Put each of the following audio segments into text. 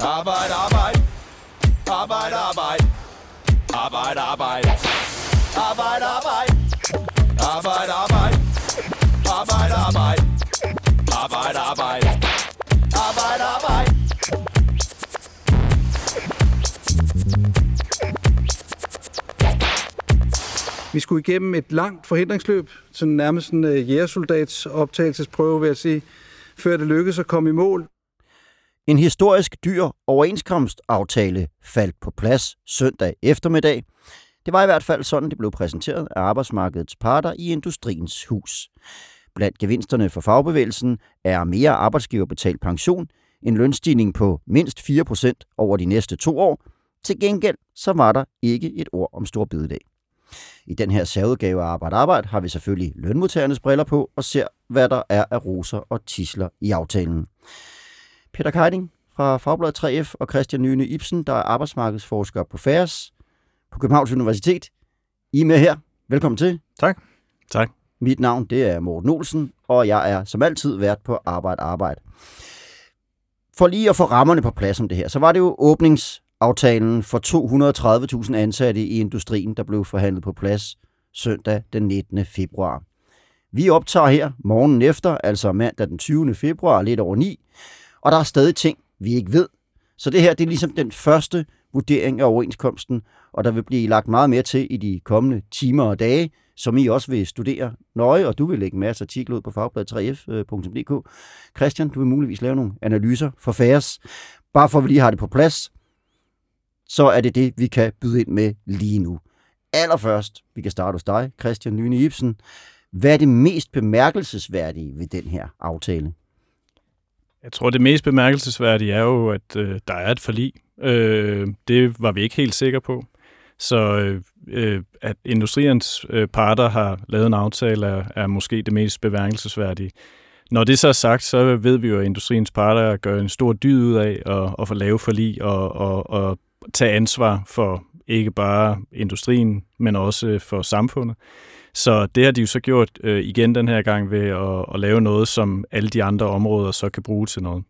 Arbejde, arbejde. Arbejde, arbejde. Arbejde, arbejde. Arbejde, arbejde. Arbejde, arbejde. Arbejde, arbejde. Arbejde, arbejde. Arbejde, arbejde. Vi skulle igennem et langt forhindringsløb, sådan nærmest en øh, jægersoldats optagelsesprøve, vil jeg sige, før det lykkedes at komme i mål. En historisk dyr overenskomstaftale faldt på plads søndag eftermiddag. Det var i hvert fald sådan, det blev præsenteret af arbejdsmarkedets parter i Industriens Hus. Blandt gevinsterne for fagbevægelsen er mere arbejdsgiverbetalt pension, en lønstigning på mindst 4% over de næste to år. Til gengæld så var der ikke et ord om stor bededag. I den her særudgave af Arbejde Arbejde har vi selvfølgelig lønmodtagernes briller på og ser, hvad der er af roser og tisler i aftalen. Peter Keiding fra Fagbladet 3F og Christian Nyne Ibsen, der er arbejdsmarkedsforsker på FAS på Københavns Universitet. I er med her. Velkommen til. Tak. Tak. Mit navn det er Morten Olsen, og jeg er som altid vært på Arbejde Arbejde. For lige at få rammerne på plads om det her, så var det jo åbningsaftalen for 230.000 ansatte i industrien, der blev forhandlet på plads søndag den 19. februar. Vi optager her morgenen efter, altså mandag den 20. februar, lidt over 9, og der er stadig ting, vi ikke ved. Så det her det er ligesom den første vurdering af overenskomsten, og der vil blive lagt meget mere til i de kommende timer og dage, som I også vil studere nøje, og du vil lægge masser af artikler ud på fagbladet3f.dk. Christian, du vil muligvis lave nogle analyser for færres. Bare for at vi lige har det på plads, så er det det, vi kan byde ind med lige nu. Allerførst, vi kan starte hos dig, Christian Lyne Ibsen. Hvad er det mest bemærkelsesværdige ved den her aftale? Jeg tror, det mest bemærkelsesværdige er jo, at øh, der er et forlig. Øh, det var vi ikke helt sikre på. Så øh, at industriens øh, parter har lavet en aftale, er, er måske det mest bemærkelsesværdige. Når det så er sagt, så ved vi jo, at industriens parter gør en stor dyd ud af at, at få lave forlig og, og, og tage ansvar for ikke bare industrien, men også øh, for samfundet. Så det har de jo så gjort øh, igen den her gang ved at, at lave noget, som alle de andre områder så kan bruge til noget.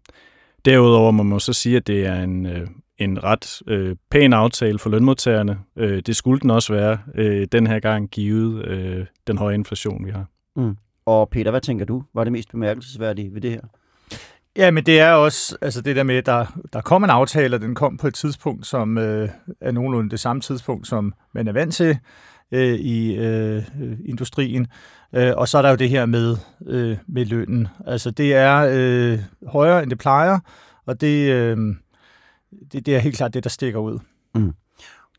Derudover må man så sige, at det er en, øh, en ret øh, pæn aftale for lønmodtagerne. Øh, det skulle den også være øh, den her gang, givet øh, den høje inflation, vi har. Mm. Og Peter, hvad tænker du? Var det mest bemærkelsesværdige ved det her? Ja, men det er også altså det der med, at der, der kom en aftale, og den kom på et tidspunkt, som øh, er nogenlunde det samme tidspunkt, som man er vant til øh, i øh, industrien. Øh, og så er der jo det her med, øh, med lønnen. Altså det er øh, højere, end det plejer, og det, øh, det, det er helt klart det, der stikker ud. Mm.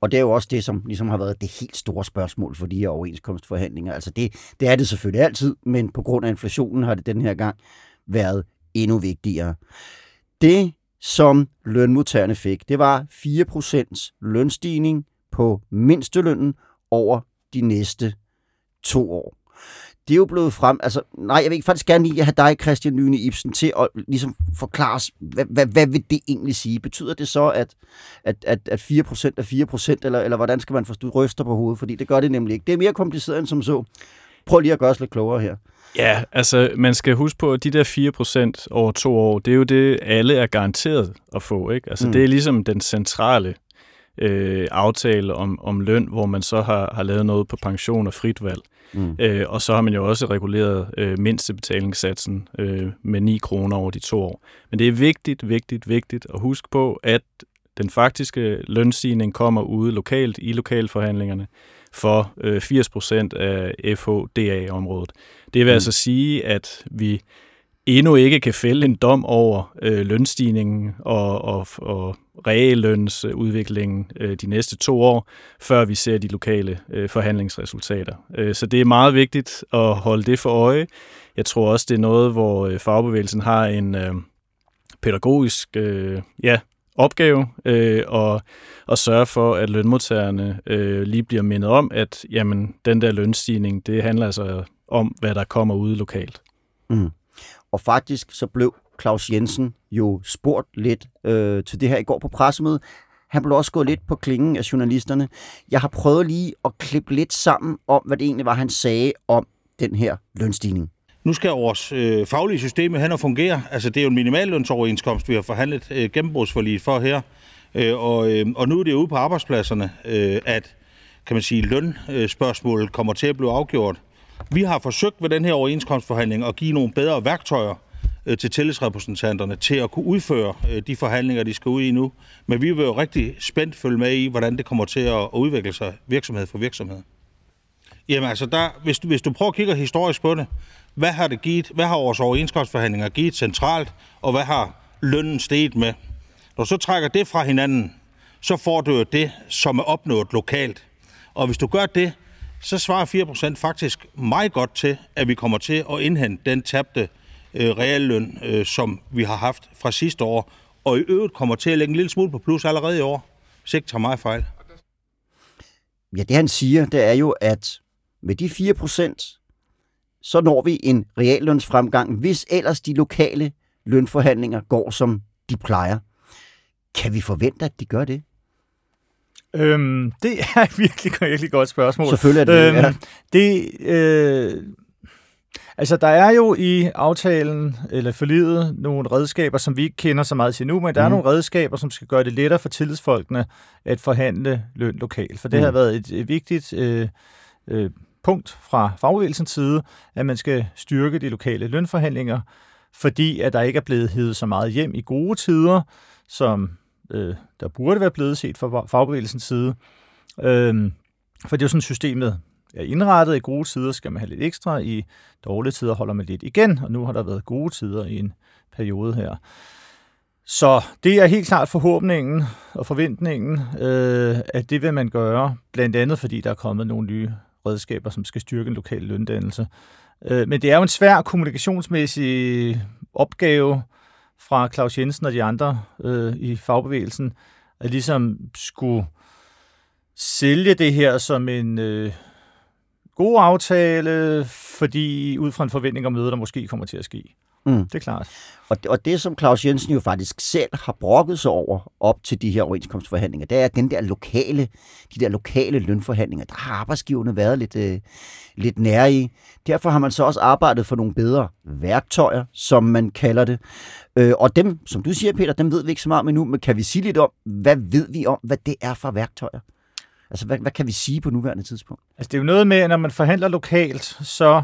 Og det er jo også det, som ligesom har været det helt store spørgsmål for de her overenskomstforhandlinger. Altså det, det er det selvfølgelig altid, men på grund af inflationen har det den her gang været endnu vigtigere. Det, som lønmodtagerne fik, det var 4% lønstigning på mindstelønnen over de næste to år. Det er jo blevet frem, altså nej, jeg vil faktisk gerne lige have dig, Christian Lyne Ibsen, til at ligesom forklare os, hvad, hvad, hvad vil det egentlig sige? Betyder det så, at, at, at, at 4% er 4%, eller, eller hvordan skal man forstå ryster på hovedet? Fordi det gør det nemlig ikke. Det er mere kompliceret end som så. Prøv lige at gøre os lidt klogere her. Ja, altså man skal huske på, at de der 4% over to år, det er jo det, alle er garanteret at få. Ikke? Altså mm. det er ligesom den centrale øh, aftale om, om løn, hvor man så har, har lavet noget på pension og frit valg. Mm. Øh, og så har man jo også reguleret øh, mindstebetalingssatsen øh, med 9 kroner over de to år. Men det er vigtigt, vigtigt, vigtigt at huske på, at den faktiske lønstigning kommer ude lokalt i lokalforhandlingerne for øh, 80 procent af FHDA-området. Det vil mm. altså sige, at vi endnu ikke kan fælde en dom over øh, lønstigningen og, og, og reallønsudviklingen øh, de næste to år, før vi ser de lokale øh, forhandlingsresultater. Øh, så det er meget vigtigt at holde det for øje. Jeg tror også, det er noget, hvor øh, fagbevægelsen har en øh, pædagogisk øh, ja, opgave øh, og, og sørge for, at lønmodtagerne øh, lige bliver mindet om, at jamen, den der lønstigning, det handler altså om, hvad der kommer ude lokalt. Mm. Og faktisk så blev Claus Jensen jo spurgt lidt øh, til det her i går på pressemødet. Han blev også gået lidt på klingen af journalisterne. Jeg har prøvet lige at klippe lidt sammen om, hvad det egentlig var, han sagde om den her lønstigning nu skal vores øh, faglige system hen og fungere. Altså, det er jo en minimallønsoverenskomst, vi har forhandlet øh, gennembrugsforliget for her. Øh, og, øh, og nu er det ude på arbejdspladserne, øh, at kan man sige, lønspørgsmålet øh, kommer til at blive afgjort. Vi har forsøgt ved den her overenskomstforhandling at give nogle bedre værktøjer øh, til tillidsrepræsentanterne til at kunne udføre øh, de forhandlinger, de skal ud i nu. Men vi vil jo rigtig spændt følge med i, hvordan det kommer til at udvikle sig virksomhed for virksomhed. Jamen altså, der, hvis, du, hvis du prøver at kigge historisk på det, hvad har det givet, hvad har vores overenskomstforhandlinger givet centralt, og hvad har lønnen steget med? Når du så trækker det fra hinanden, så får du jo det, som er opnået lokalt. Og hvis du gør det, så svarer 4% faktisk meget godt til, at vi kommer til at indhente den tabte øh, realløn, øh, som vi har haft fra sidste år, og i øvrigt kommer til at lægge en lille smule på plus allerede i år, hvis ikke tager mig fejl. Ja, det han siger, det er jo, at med de 4%, så når vi en reallønsfremgang, hvis ellers de lokale lønforhandlinger går, som de plejer. Kan vi forvente, at de gør det? Øhm, det er et virkelig, virkelig godt spørgsmål. Selvfølgelig er det. Øhm, ja. det øh, altså, der er jo i aftalen, eller forlidet, nogle redskaber, som vi ikke kender så meget til nu, men der mm. er Mhm. nogle redskaber, som skal gøre det lettere for tillidsfolkene at forhandle løn lokalt. For det Mm. har været et, et vigtigt øh, øh, punkt fra fagbevægelsens side, at man skal styrke de lokale lønforhandlinger, fordi at der ikke er blevet hævet så meget hjem i gode tider, som øh, der burde være blevet set fra fagbevægelsens side. Øh, for det er jo sådan, systemet er indrettet. I gode tider skal man have lidt ekstra, i dårlige tider holder man lidt igen, og nu har der været gode tider i en periode her. Så det er helt klart forhåbningen og forventningen, øh, at det vil man gøre, blandt andet fordi der er kommet nogle nye redskaber, som skal styrke en lokal løndannelse. Øh, men det er jo en svær kommunikationsmæssig opgave fra Claus Jensen og de andre øh, i fagbevægelsen, at ligesom skulle sælge det her som en øh, god aftale, fordi ud fra en forventning om noget, der måske kommer til at ske. Mm. Det er klart. Og, og det, som Claus Jensen jo faktisk selv har brokket sig over op til de her overenskomstforhandlinger, det er at den der lokale, de der lokale lønforhandlinger. Der har arbejdsgiverne været lidt, øh, lidt nære i. Derfor har man så også arbejdet for nogle bedre værktøjer, som man kalder det. Øh, og dem, som du siger, Peter, dem ved vi ikke så meget om endnu, men kan vi sige lidt om, hvad ved vi om, hvad det er for værktøjer? Altså, hvad, hvad kan vi sige på nuværende tidspunkt? Altså, det er jo noget med, at når man forhandler lokalt, så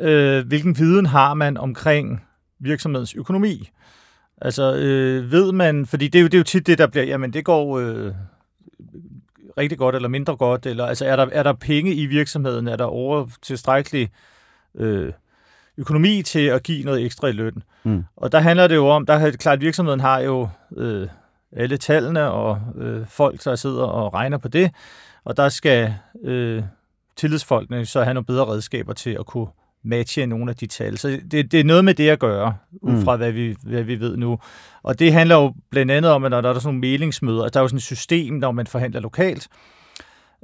øh, hvilken viden har man omkring virksomhedens økonomi? Altså, øh, ved man, fordi det er, jo, det er jo tit det, der bliver, jamen det går øh, rigtig godt eller mindre godt, eller altså er der, er der penge i virksomheden, er der over tilstrækkelig øh, økonomi til at give noget ekstra i løn? Mm. Og der handler det jo om, der er klart, virksomheden har jo øh, alle tallene og øh, folk, der sidder og regner på det, og der skal øh, tillidsfolkene så have nogle bedre redskaber til at kunne matche nogle af de tal. Så det, det er noget med det at gøre, ud Mm. fra hvad vi, hvad vi ved nu. Og det handler jo blandt andet om, at når der er sådan nogle melingsmøder, altså der er jo sådan et system, når man forhandler lokalt,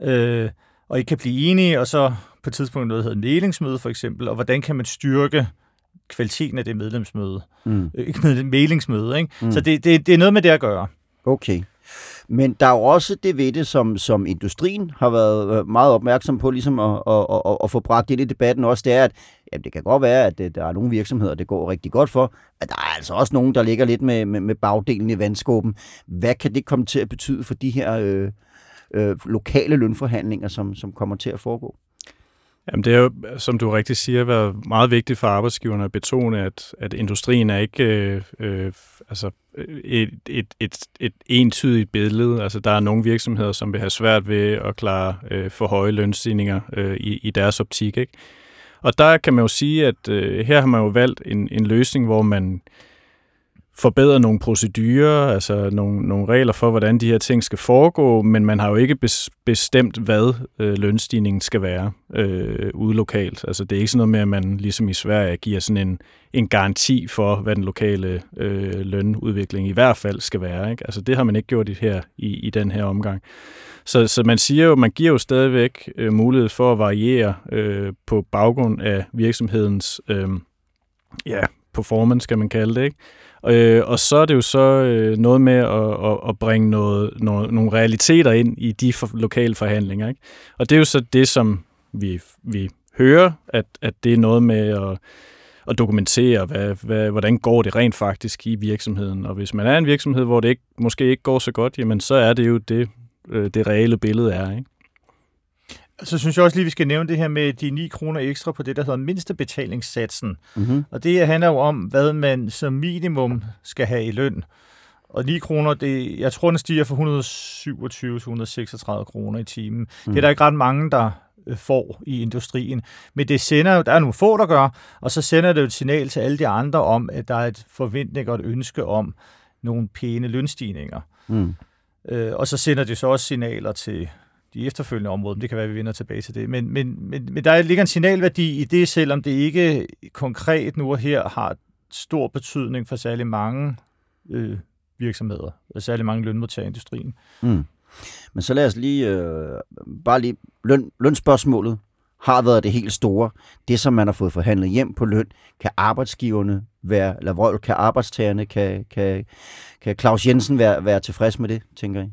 øh, og ikke kan blive enige, og så på et tidspunkt noget, der hedder melingsmøde for eksempel, og hvordan kan man styrke kvaliteten af det medlemsmøde, Mm. øh, ikke med melingsmøde, ikke? Mm. Mm. Så det, det, det er noget med det at gøre. Okay. Men der er jo også det ved det, som, som industrien har været øh, meget opmærksom på, ligesom at, at, at, at få bragt ind i debatten også, det er, at jamen, det kan godt være, at øh, der er nogle virksomheder, det går rigtig godt for, at der er altså også nogen, der ligger lidt med, med, med bagdelen i vandskåben. Hvad kan det komme til at betyde for de her øh, øh, lokale lønforhandlinger, som, som kommer til at foregå? Jamen det er jo, som du rigtig siger, været meget vigtigt for arbejdsgiverne at betone, at, at industrien er ikke øh, øh, altså øh, et, et, et, et entydigt billede. Altså der er nogle virksomheder, som vil have svært ved at klare øh, for høje lønstigninger øh, i, i deres optik. Ikke? Og der kan man jo sige, at øh, her har man jo valgt en, en løsning, hvor man forbedre nogle procedurer, altså nogle, nogle regler for, hvordan de her ting skal foregå, men man har jo ikke bes, bestemt, hvad øh, lønstigningen skal være øh, ude lokalt. Altså det er ikke sådan noget med, at man ligesom i Sverige giver sådan en, en garanti for, hvad den lokale øh, lønudvikling i hvert fald skal være. Ikke? Altså det har man ikke gjort i, her, i, i den her omgang. Så, så man siger jo, man giver jo stadigvæk øh, mulighed for at variere øh, på baggrund af virksomhedens øh, ja, performance, skal man kalde det, ikke? Øh, og så er det jo så øh, noget med at, at, at bringe noget, noget, nogle realiteter ind i de for, lokale forhandlinger. Ikke? Og det er jo så det, som vi, vi hører, at, at det er noget med at, at dokumentere, hvad, hvad, hvordan går det rent faktisk i virksomheden. Og hvis man er en virksomhed, hvor det ikke, måske ikke går så godt, jamen så er det jo det, øh, det reelle billede er. Ikke? Så synes jeg også lige, vi skal nævne det her med de 9 kroner ekstra på det, der hedder mindstebetalingssatsen. Mm-hmm. Og det handler jo om, hvad man som minimum skal have i løn. Og 9 kroner, det, jeg tror, den stiger fra 127 til 136 kroner i timen. Mm. Det er der ikke ret mange, der øh, får i industrien. Men det sender der er nogle få, der gør, og så sender det jo et signal til alle de andre om, at der er et forventning og et ønske om nogle pæne lønstigninger. Mm. Øh, og så sender det så også signaler til de efterfølgende områder. Det kan være, at vi vender tilbage til det. Men, men, men, men der ligger en signalværdi i det, selvom det ikke konkret nu og her har stor betydning for særlig mange øh, virksomheder, og særlig mange lønmodtagere i industrien. Mm. Men så lad os lige, øh, bare lige, løn, lønspørgsmålet har været det helt store. Det, som man har fået forhandlet hjem på løn, kan arbejdsgiverne være, eller vold, kan arbejdstagerne, kan, kan, kan Claus Jensen være, være tilfreds med det, tænker jeg?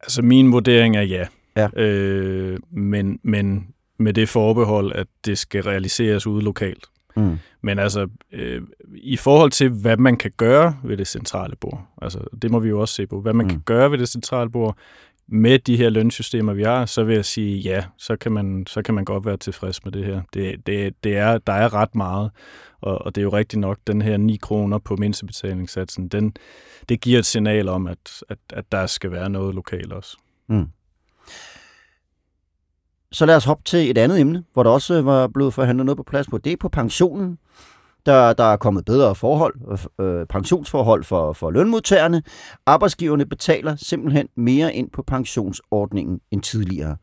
Altså min vurdering er ja. Ja. Øh, men, men med det forbehold, at det skal realiseres ude lokalt. Mm. Men altså, øh, i forhold til, hvad man kan gøre ved det centrale bord, altså det må vi jo også se på, hvad man mm. kan gøre ved det centrale bord, med de her lønsystemer, vi har, så vil jeg sige, ja, så kan man, så kan man godt være tilfreds med det her. Det, det, det er, der er ret meget, og, og det er jo rigtigt nok, den her 9 kroner på mindstebetalingssatsen, den, det giver et signal om, at, at, at der skal være noget lokalt også. Mm. Så lad os hoppe til et andet emne, hvor der også var blevet forhandlet noget på plads på. Det er på pensionen. Der, der er kommet bedre forhold, øh, pensionsforhold for, for lønmodtagerne. Arbejdsgiverne betaler simpelthen mere ind på pensionsordningen end tidligere.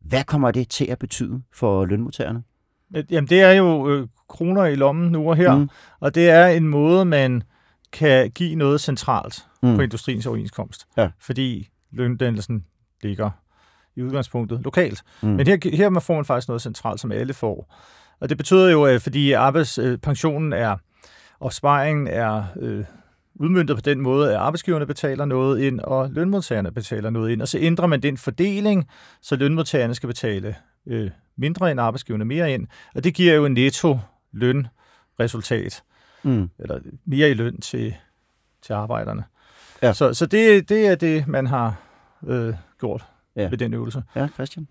Hvad kommer det til at betyde for lønmodtagerne? Jamen, det er jo øh, kroner i lommen nu og her, mm. og det er en måde, man kan give noget centralt mm. på industriens overenskomst. Ja. Fordi løndannelsen ligger i udgangspunktet lokalt. Mm. Men her, her får man faktisk noget centralt, som alle får. Og det betyder jo, at fordi arbejdspensionen er, og sparingen er øh, udmyndtet på den måde, at arbejdsgiverne betaler noget ind, og lønmodtagerne betaler noget ind. Og så ændrer man den fordeling, så lønmodtagerne skal betale øh, mindre end arbejdsgiverne mere ind. Og det giver jo en netto lønresultat, Mm. eller mere i løn til, til arbejderne. Ja. Så, så det, det er det, man har øh, gjort Ja. ved den øvelse. Ja, Christian?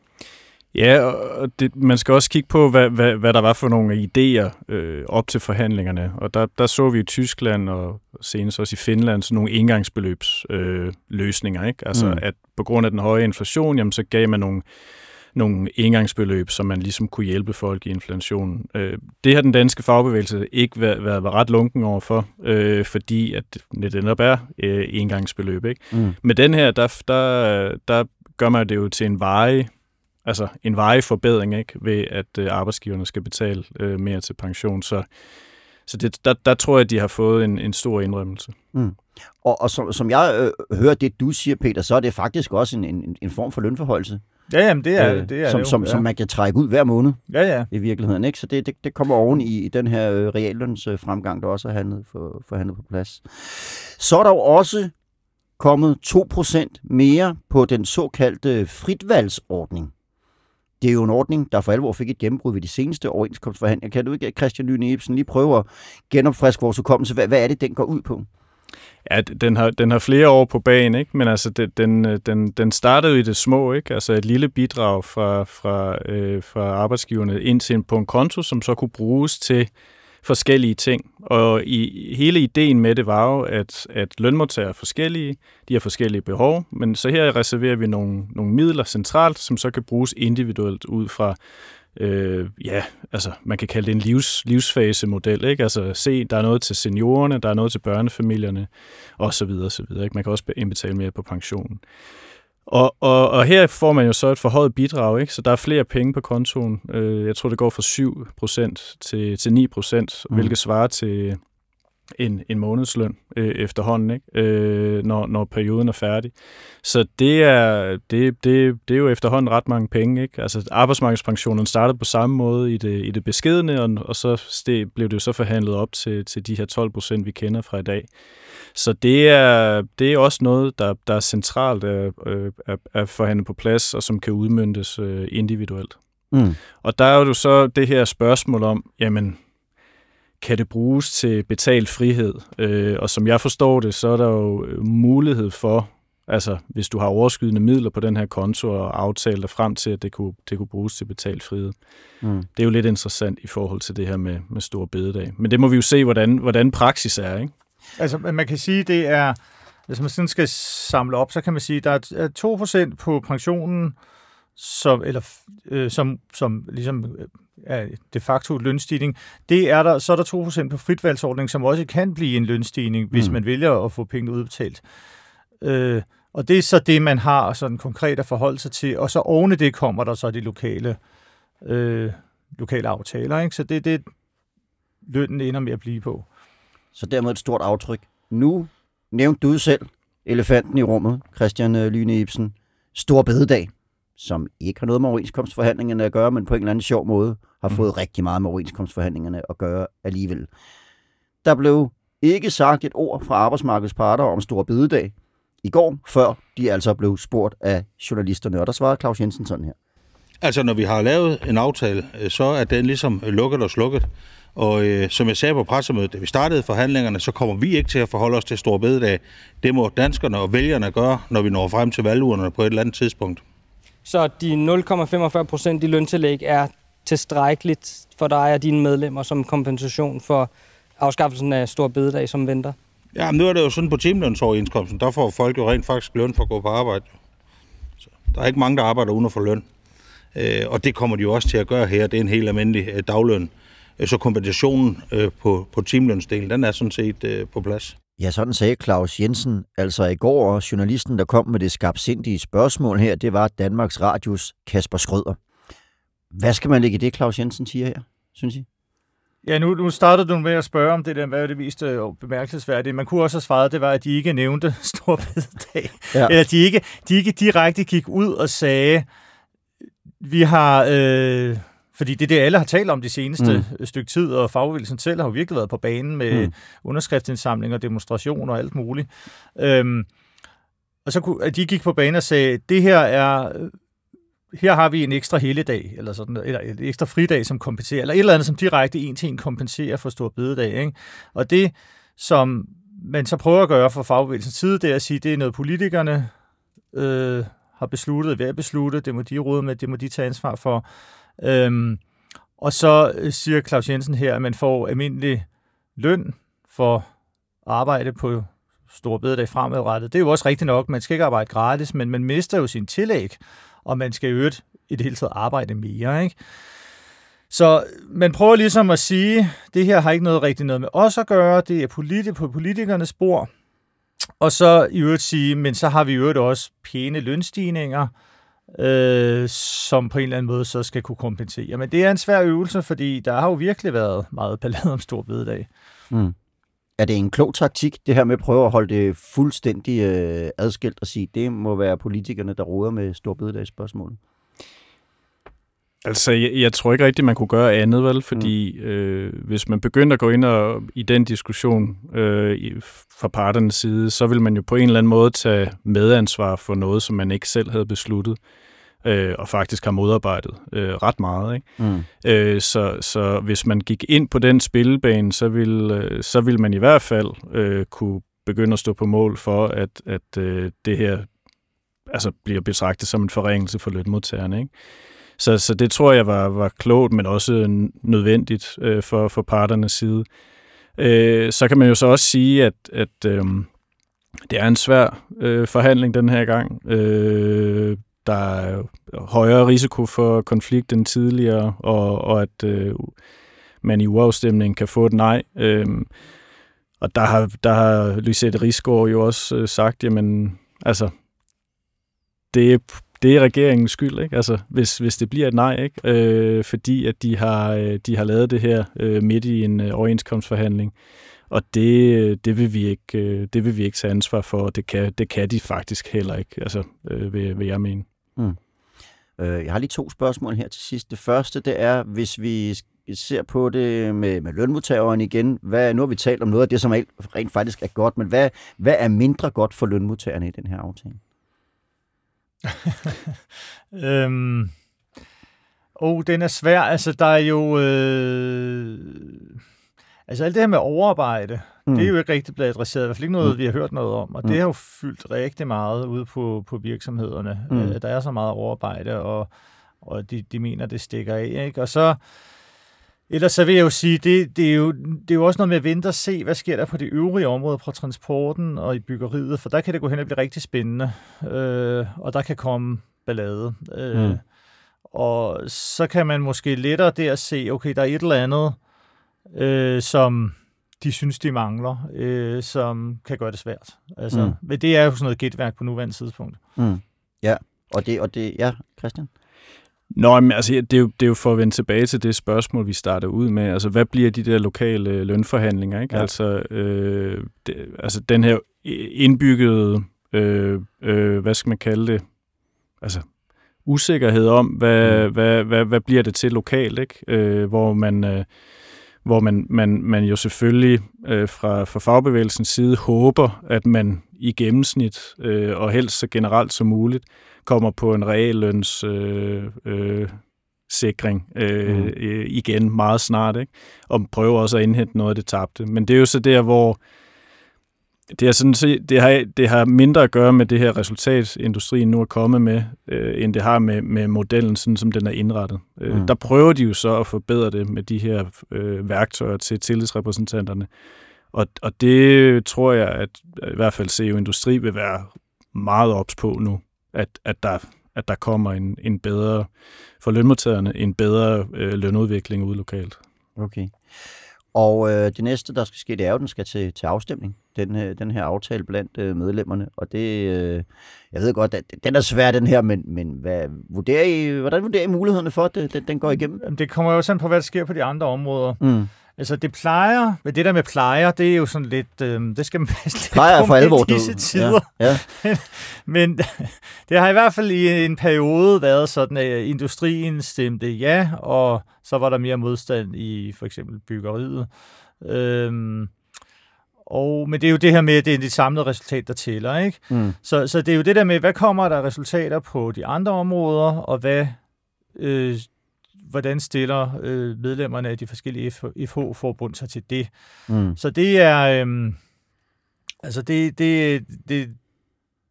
Ja, og det, man skal også kigge på, hvad, hvad, hvad der var for nogle idéer øh, op til forhandlingerne. Og der, der så vi i Tyskland og senest også i Finland sådan nogle engangsbeløbsløsninger. Øh, ikke? Altså mm. at på grund af den høje inflation, jamen, så gav man nogle, nogle engangsbeløb, som man ligesom kunne hjælpe folk i inflationen. Øh, det har den danske fagbevægelse ikke været, været, været ret lunken overfor, øh, fordi at det netop er øh, engangsbeløb. Ikke? Mm. Med den her, der, der, der gør man det jo til en varig, altså en varig forbedring, ikke? ved at øh, arbejdsgiverne skal betale øh, mere til pension. Så, så det, der, der tror jeg, at de har fået en, en stor indrømmelse. Og, og som, som jeg øh, hører det, du siger, Peter, så er det faktisk også en, en, en form for lønforhøjelse, Ja, jamen, det er, øh, det er som, det jo. som, ja. som man kan trække ud hver måned Ja, ja. i virkeligheden. Ikke? Så det, det, det kommer oven i, i den her øh, realløns øh, fremgang, der også er handlet for, forhandlet på plads. Så er der jo også kommet 2% mere på den såkaldte fritvalgsordning. Det er jo en ordning, der for alvor fik et gennembrud ved de seneste overenskomstforhandlinger. Kan du ikke, Christian Lyne Ibsen, lige prøve at genopfriske vores hukommelse? Hvad, hvad er det, den går ud på? Ja, den har, den har flere år på banen, ikke? men altså, det, den, øh, den, den startede i det små, ikke? altså et lille bidrag fra, fra, øh, fra arbejdsgiverne ind til, på en konto, som så kunne bruges til forskellige ting. Og i hele ideen med det var jo, at, at lønmodtagere er forskellige, de har forskellige behov, men så her reserverer vi nogle, nogle midler centralt, som så kan bruges individuelt ud fra øh, ja, altså man kan kalde det en livs, livsfasemodel, ikke? Altså se, der er noget til seniorerne, der er noget til børnefamilierne, og så videre, så videre, ikke? Man kan også indbetale mere på pensionen. Og, og, og her får man jo så et forhøjet bidrag, ikke? så der er flere penge på kontoen. Øh, jeg tror, det går fra 7% til, til 9%, Mm. mm. hvilket svarer til en, en månedsløn øh, efterhånden, ikke? Øh, når, når perioden er færdig. Så det er, det, det, det er jo efterhånden ret mange penge. Ikke? Altså arbejdsmarkedspensionen startede på samme måde i det, i det beskedende, og, og så steg, blev det jo så forhandlet op til, til de her 12 procent, vi kender fra i dag. Så det er, det er også noget, der, der er centralt at, at, at forhandle på plads, og som kan udmyndtes øh, individuelt. Mm. Og der er jo så det her spørgsmål om, jamen, kan det bruges til betalt frihed? Øh, og som jeg forstår det, så er der jo øh, mulighed for, altså hvis du har overskydende midler på den her konto og aftale dig frem til, at det kunne, det kunne bruges til betalt frihed. Mm. Det er jo lidt interessant i forhold til det her med, med stor bededag. Men det må vi jo se, hvordan, hvordan praksis er, ikke? Altså, man kan sige, det er, hvis man sådan skal samle op, så kan man sige, der er 2% på pensionen, som, eller, øh, som, som ligesom øh, de facto lønstigning. Det er der, så er der 2% på fritvalgsordningen, som også kan blive en lønstigning, hvis Mm. man vælger at få penge udbetalt. Øh, og det er så det, man har sådan konkret at forholde sig til. Og så oven i det kommer der så de lokale, øh, lokale aftaler. Ikke? Så det er det, lønnen ender med at blive på. Så dermed et stort aftryk. Nu nævnte du selv elefanten i rummet, Christian øh, Lyne Ibsen. Stor bededag, som ikke har noget med overenskomstforhandlingerne at gøre, men på en eller anden sjov måde har fået rigtig meget med overenskomstforhandlingerne at gøre alligevel. Der blev ikke sagt et ord fra arbejdsmarkedets parter om stor bededag i går, før de altså blev spurgt af journalisterne, og der svarede Claus Jensen sådan her. Altså, når vi har lavet en aftale, øh, så er den ligesom lukket og slukket. Og øh, som jeg sagde på pressemødet, da vi startede forhandlingerne, så kommer vi ikke til at forholde os til stor bededag. Det må danskerne og vælgerne gøre, når vi når frem til valgurnerne på et eller andet tidspunkt. Så de 0,45 procent i løntillæg er tilstrækkeligt for dig og dine medlemmer som kompensation for afskaffelsen af stor bededag, som venter? Ja, men nu er det jo sådan på timelønsoverenskomsten, der får folk jo rent faktisk løn for at gå på arbejde. Så der er ikke mange, der arbejder uden at få løn. Øh, og det kommer de jo også til at gøre her. Det er en helt almindelig øh, dagløn. Øh, Så kompensationen øh, på, på timelønsdelen, den er sådan set øh, på plads. Ja, sådan sagde Claus Jensen altså i går, og journalisten, der kom med det skabsindige spørgsmål her, det var Danmarks Radios Kasper Skrøder. Hvad skal man lægge i det, Claus Jensen siger her, synes I? Ja, nu, nu startede du med at spørge om det der, hvad er det mest øh, bemærkelsesværdige. Man kunne også have svaret, det var, at de ikke nævnte stor bededag. Ja. Eller de ikke, de ikke direkte gik ud og sagde, vi har... Øh, fordi det er det, alle har talt om de seneste mm. stykke tid, og fagbevægelsen selv har jo virkelig været på banen med Mm. mm. underskriftsindsamlinger, demonstrationer og alt muligt. Øhm, og så kunne, at de gik på banen og sagde, det her er her har vi en ekstra helligdag, eller sådan, eller en ekstra fridag, som kompenserer, eller et eller andet, som direkte en til en kompenserer for stor bededag. Ikke? Og det, som man så prøver at gøre fra fagbevægelsens side, det er at sige, det er noget politikerne øh, har besluttet, ved at beslutte, det må de råde med, det må de tage ansvar for. Øhm, og så øh, siger Claus Jensen her, at man får almindelig løn for arbejde på store bededag fremadrettet. Det er jo også rigtigt nok, man skal ikke arbejde gratis, men man mister jo sin tillæg, og man skal i øvrigt i det hele taget arbejde mere. Ikke? Så man prøver ligesom at sige, det her har ikke noget rigtigt noget med os at gøre, det er politi- på politikernes spor. Og så i øvrigt sige, men så har vi i øvrigt også pæne lønstigninger, øh, som på en eller anden måde så skal kunne kompensere. Men det er en svær øvelse, fordi der har jo virkelig været meget ballade om stor bededag. Mm. Er det en klog taktik, det her med at prøve at holde det fuldstændig øh, adskilt og sige, det må være politikerne, der råder med storbededagsspørgsmålet? Altså, jeg, jeg tror ikke rigtigt, man kunne gøre andet, vel? Fordi mm. øh, hvis man begyndte at gå ind og, i den diskussion øh, i, fra parternes side, så vil man jo på en eller anden måde tage medansvar for noget, som man ikke selv havde besluttet, øh, og faktisk har modarbejdet øh, ret meget. Ikke? Mm. Øh, så, så hvis man gik ind på den spillebane, så ville, øh, så ville man i hvert fald øh, kunne begynde at stå på mål for, at, at øh, det her altså, bliver betragtet som en forringelse for lønmodtagerne. Ikke? Så, så det tror jeg var, var klogt, men også nødvendigt øh, for, for parternes side. Øh, så kan man jo så også sige, at, at øh, det er en svær øh, forhandling den her gang. Øh, der er højere risiko for konflikt end tidligere, og, og at øh, man i uafstemningen kan få et nej. Øh, og der har, der har Lysette Rigsgaard jo også øh, sagt, jamen, altså, det er det er regeringens skyld, ikke? Altså, hvis, hvis det bliver et nej, ikke? Øh, fordi at de har, øh, de har lavet det her øh, midt i en øh, overenskomstforhandling. Og det, øh, det, vil vi ikke, øh, det vil vi ikke tage ansvar for, og det kan, det kan de faktisk heller ikke, altså, øh, vil, vil jeg mene. Mm. Øh, jeg har lige to spørgsmål her til sidst. Det første, det er, hvis vi ser på det med, med lønmodtageren igen, hvad, nu har vi talt om noget af det, som rent faktisk er godt, men hvad, hvad er mindre godt for lønmodtagerne i den her aftale? øhm, Oh, den er svær. Altså, der er jo... Øh... Altså, alt det her med overarbejde, mm. det er jo ikke rigtig blevet adresseret. I hvert fald ikke noget, mm. vi har hørt noget om. Og mm. det har jo fyldt rigtig meget ude på, på virksomhederne. Mm. Øh, der er så meget overarbejde, og, og de, de mener, det stikker af. Ikke? Og så... Ellers så vil jeg jo sige, det, det, er jo, det er jo også noget med at vente og se, hvad sker der på de øvrige områder, på transporten og i byggeriet, for der kan det gå hen og blive rigtig spændende, øh, og der kan komme ballade. Øh, mm. Og så kan man måske lettere der se, okay, der er et eller andet, øh, som de synes, de mangler, øh, som kan gøre det svært. Altså, mm. Men det er jo sådan noget gætværk på nuværende tidspunkt. Mm. Ja, og det, og det, ja, Christian? Nå, men altså, det er, jo, det er jo for at vende tilbage til det spørgsmål, vi startede ud med. Altså, hvad bliver de der lokale lønforhandlinger? Ikke? Ja. Altså, øh, det, altså, den her indbyggede, øh, øh, hvad skal man kalde det? Altså, usikkerhed om, hvad, mm. hvad, hvad, hvad bliver det til lokalt, ikke? Øh, hvor man... Øh, hvor man, man, man jo selvfølgelig øh, fra, fra fagbevægelsens side håber, at man i gennemsnit, øh, og helst så generelt som muligt, kommer på en realløns øh, øh, sikring øh, mm. øh, igen meget snart, ikke? og prøver også at indhente noget af det tabte. Men det er jo så der, hvor det, er sådan, det, har, det har mindre at gøre med det her resultat, industrien nu er kommet med, øh, end det har med, med modellen, sådan som den er indrettet. Øh, mm. Der prøver de jo så at forbedre det med de her øh, værktøjer til tillidsrepræsentanterne. Og, og det tror jeg, at i hvert fald CEO Industri vil være meget ops på nu, at, at, der, at der kommer en, en bedre, for lønmodtagerne, en bedre øh, lønudvikling ude lokalt. Okay. Og øh, det næste, der skal ske, det er jo, at den skal til, til afstemning, den, øh, den her aftale blandt øh, medlemmerne. Og det, øh, jeg ved godt, at den er svær, den her, men, men hvad, vurderer I, hvordan vurderer I mulighederne for, at den, den går igennem? Det kommer jo sådan på, hvad der sker på de andre områder. Mm. Altså, det plejer, men det der med plejer, det er jo sådan lidt, øh, det skal man passe plejer for alvor disse tider. Ja, ja. men det har i hvert fald i en periode været sådan, at industrien stemte ja, og så var der mere modstand i for eksempel byggeriet. Øhm, og, men det er jo det her med, at det er det samlede resultat, der tæller. Ikke? Mm. Så, så det er jo det der med, hvad kommer der resultater på de andre områder, og hvad øh, hvordan stiller øh, medlemmerne af de forskellige FH-forbund sig til det. Mm. Så det er, øh, altså det, det, det,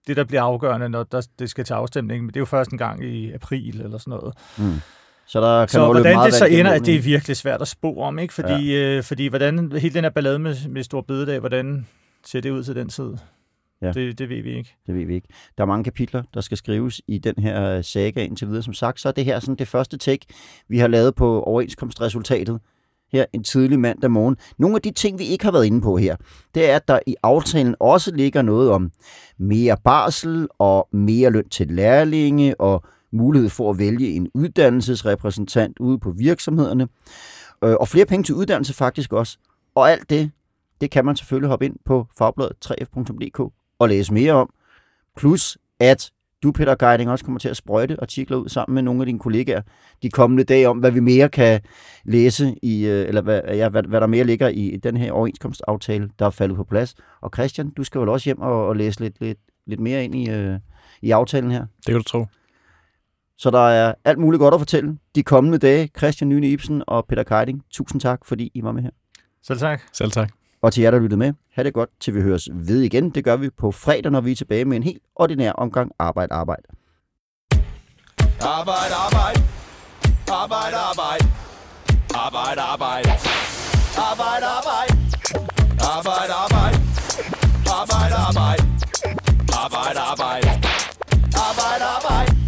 det, der bliver afgørende, når der, det skal til afstemning, men det er jo først en gang i april eller sådan noget. Mm. Så, der kan så hvordan meget det så ender, at det er virkelig svært at spå om, ikke? Fordi, ja. øh, fordi hvordan hele den her ballade med, med Stor Bededag, hvordan ser det ud til den tid? Ja. Det, det ved vi ikke. Det ved vi ikke. Der er mange kapitler, der skal skrives i den her saga indtil videre. Som sagt, så er det her sådan det første take, vi har lavet på overenskomstresultatet her en tidlig mandag morgen. Nogle af de ting, vi ikke har været inde på her, det er, at der i aftalen også ligger noget om mere barsel og mere løn til lærlinge og mulighed for at vælge en uddannelsesrepræsentant ude på virksomhederne. Øh, og flere penge til uddannelse faktisk også. Og alt det, det kan man selvfølgelig hoppe ind på fagbladet 3f.dk at læse mere om. Plus at du, Peter Geiding, også kommer til at sprøjte artikler ud sammen med nogle af dine kollegaer de kommende dage om, hvad vi mere kan læse i, øh, eller hvad, ja, hvad, hvad der mere ligger i den her overenskomstaftale, der er faldet på plads. Og Christian, du skal vel også hjem og, og læse lidt, lidt, lidt mere ind i, øh, i aftalen her. Det kan du tro. Så der er alt muligt godt at fortælle de kommende dage. Christian Nyne Ibsen og Peter Keiding, tusind tak, fordi I var med her. Selv tak. Selv tak. Og til jer, der lyttede med, ha' det godt, til vi høres ved igen. Det gør vi på fredag, når vi er tilbage med en helt ordinær omgang Arbejde, Arbejde. Arbejde, arbejde. Arbejde, arbejde. Arbejde, arbejde. Arbejde, arbejde. Arbejde, arbejde. Arbejde, arbejde. Arbejde, arbejde. Arbejde, arbejde.